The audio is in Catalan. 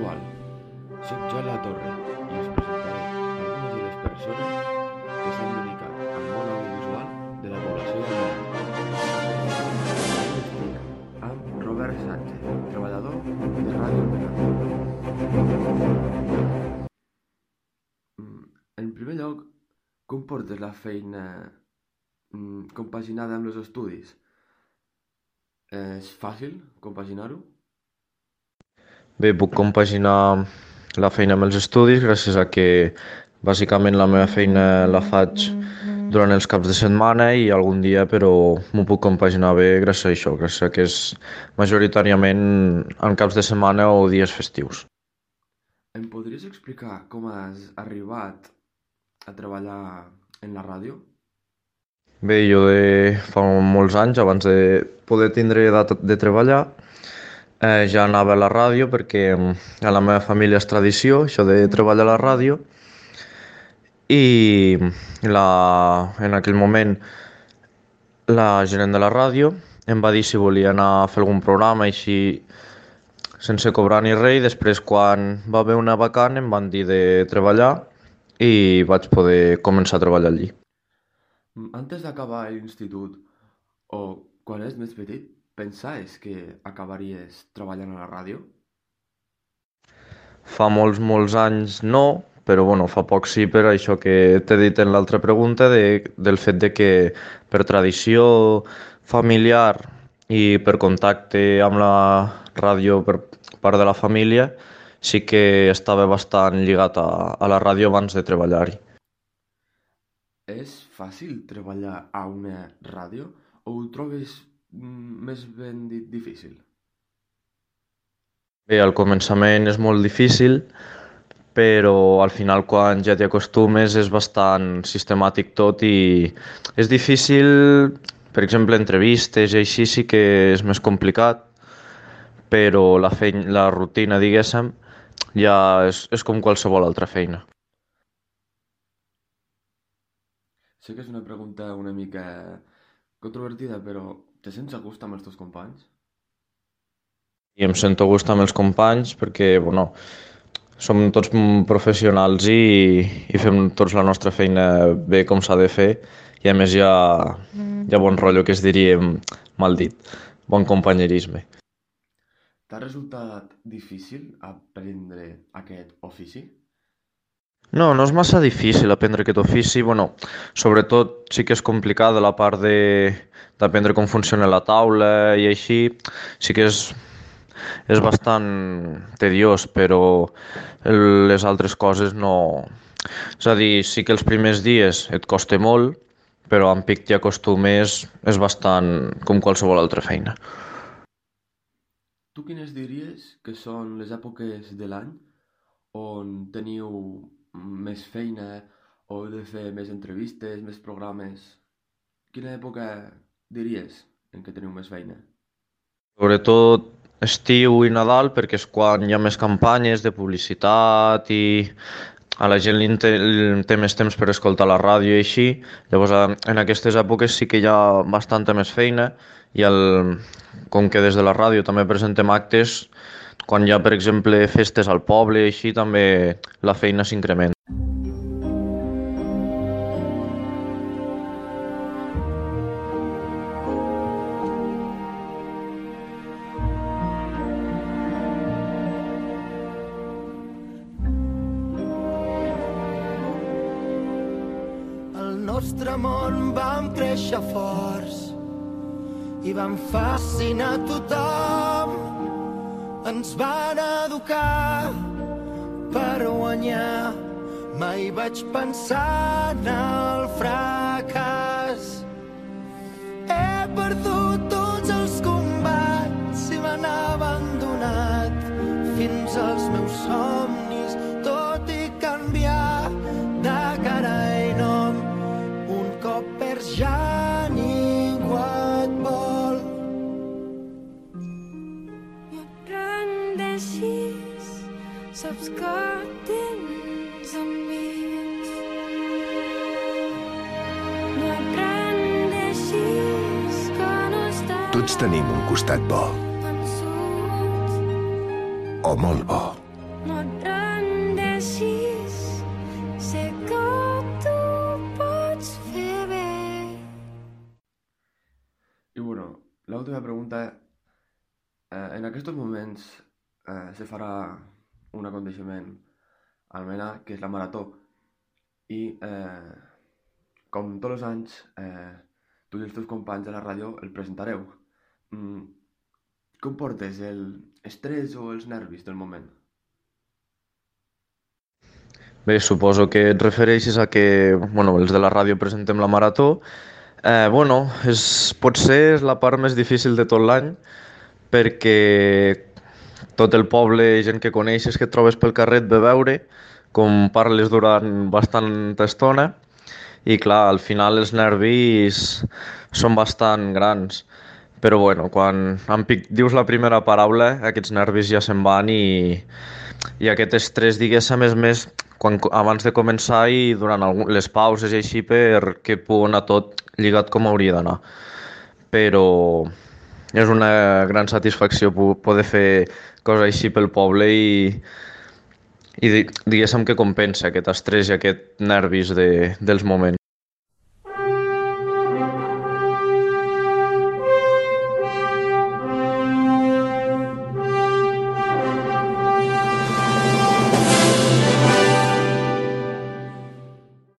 i us presentaré algunes de les persones que s'han dedicat al món audiovisual de la població de. Estic amb Robert Sánchez, treballador de Ràdio Milà. Mm, En primer lloc, com portes la feina mm, compaginada amb els estudis? És fàcil compaginar-ho? Bé, puc compaginar la feina amb els estudis gràcies a que bàsicament la meva feina la faig durant els caps de setmana i algun dia però m'ho puc compaginar bé gràcies a això, gràcies a que és majoritàriament en caps de setmana o dies festius. Em podries explicar com has arribat a treballar en la ràdio? Bé, jo de fa molts anys, abans de poder tindre edat de treballar, eh, ja anava a la ràdio perquè mm, a la meva família és tradició això de treballar a la ràdio. I la, en aquell moment la gerent de la ràdio em va dir si volia anar a fer algun programa així sense cobrar ni res. I després quan va haver una vacant em van dir de treballar i vaig poder començar a treballar allí. Mm, Antes d'acabar l'institut o quan eres més petit, pensaves que acabaries treballant a la ràdio? Fa molts, molts anys no, però bueno, fa poc sí per això que t'he dit en l'altra pregunta de, del fet de que per tradició familiar i per contacte amb la ràdio per part de la família sí que estava bastant lligat a, a la ràdio abans de treballar-hi. És fàcil treballar a una ràdio o ho trobes més ben dit difícil? Bé, al començament és molt difícil, però al final quan ja t'hi acostumes és bastant sistemàtic tot i és difícil, per exemple, entrevistes i així sí que és més complicat, però la, feina, la rutina, diguéssim, ja és, és com qualsevol altra feina. Sé que és una pregunta una mica controvertida, però te sents a gust amb els teus companys? I em sento a gust amb els companys perquè, bueno, som tots professionals i, i fem tots la nostra feina bé com s'ha de fer i a més hi ha, hi ha bon rotllo que es diria mal dit, bon companyerisme. T'ha resultat difícil aprendre aquest ofici? No, no és massa difícil aprendre aquest ofici. Bueno, sobretot sí que és complicada la part de d'aprendre com funciona la taula i així. Sí que és, és bastant tediós, però les altres coses no... És a dir, sí que els primers dies et costa molt, però amb pic t'hi acostumes, és bastant com qualsevol altra feina. Tu quines diries que són les èpoques de l'any on teniu més feina o heu de fer més entrevistes, més programes? Quina època diries en què teniu més feina? Sobretot estiu i Nadal perquè és quan hi ha més campanyes de publicitat i a la gent li té, més temps per escoltar la ràdio i així. Llavors en aquestes èpoques sí que hi ha bastanta més feina i el, com que des de la ràdio també presentem actes, quan hi ha per exemple festes al poble així també la feina s'incrementa. Nostre món vam créixer forts i vam fascinar tothom. Ens van educar per guanyar. Mai vaig pensar en el fracàs. He perdut tots els combats i m'han abandonat fins als meus somnis, saps que tens amics. No aprendeixis que no. Tots tenim un costat bo. O molt bo. No et rendeixis, sé que tu pots fer bé. I bueno, la última pregunta. Eh, en aquests moments eh, se farà un aconteixement al Mena, que és la Marató. I, eh, com tots els anys, eh, tu i els teus companys de la ràdio el presentareu. Mm, com portes el estrès o els nervis del moment? Bé, suposo que et refereixes a que bueno, els de la ràdio presentem la marató. Eh, bueno, és, potser és la part més difícil de tot l'any perquè tot el poble gent que coneixes que et trobes pel carrer et ve veure com parles durant bastanta estona i clar, al final els nervis són bastant grans però bueno, quan en pic, dius la primera paraula aquests nervis ja se'n van i, i aquest estrès diguéssim és més quan, abans de començar i durant les pauses i així perquè pugui anar tot lligat com hauria d'anar. Però és una gran satisfacció poder fer coses així pel poble i, i diguéssim que compensa aquest estrès i aquest nervis de, dels moments.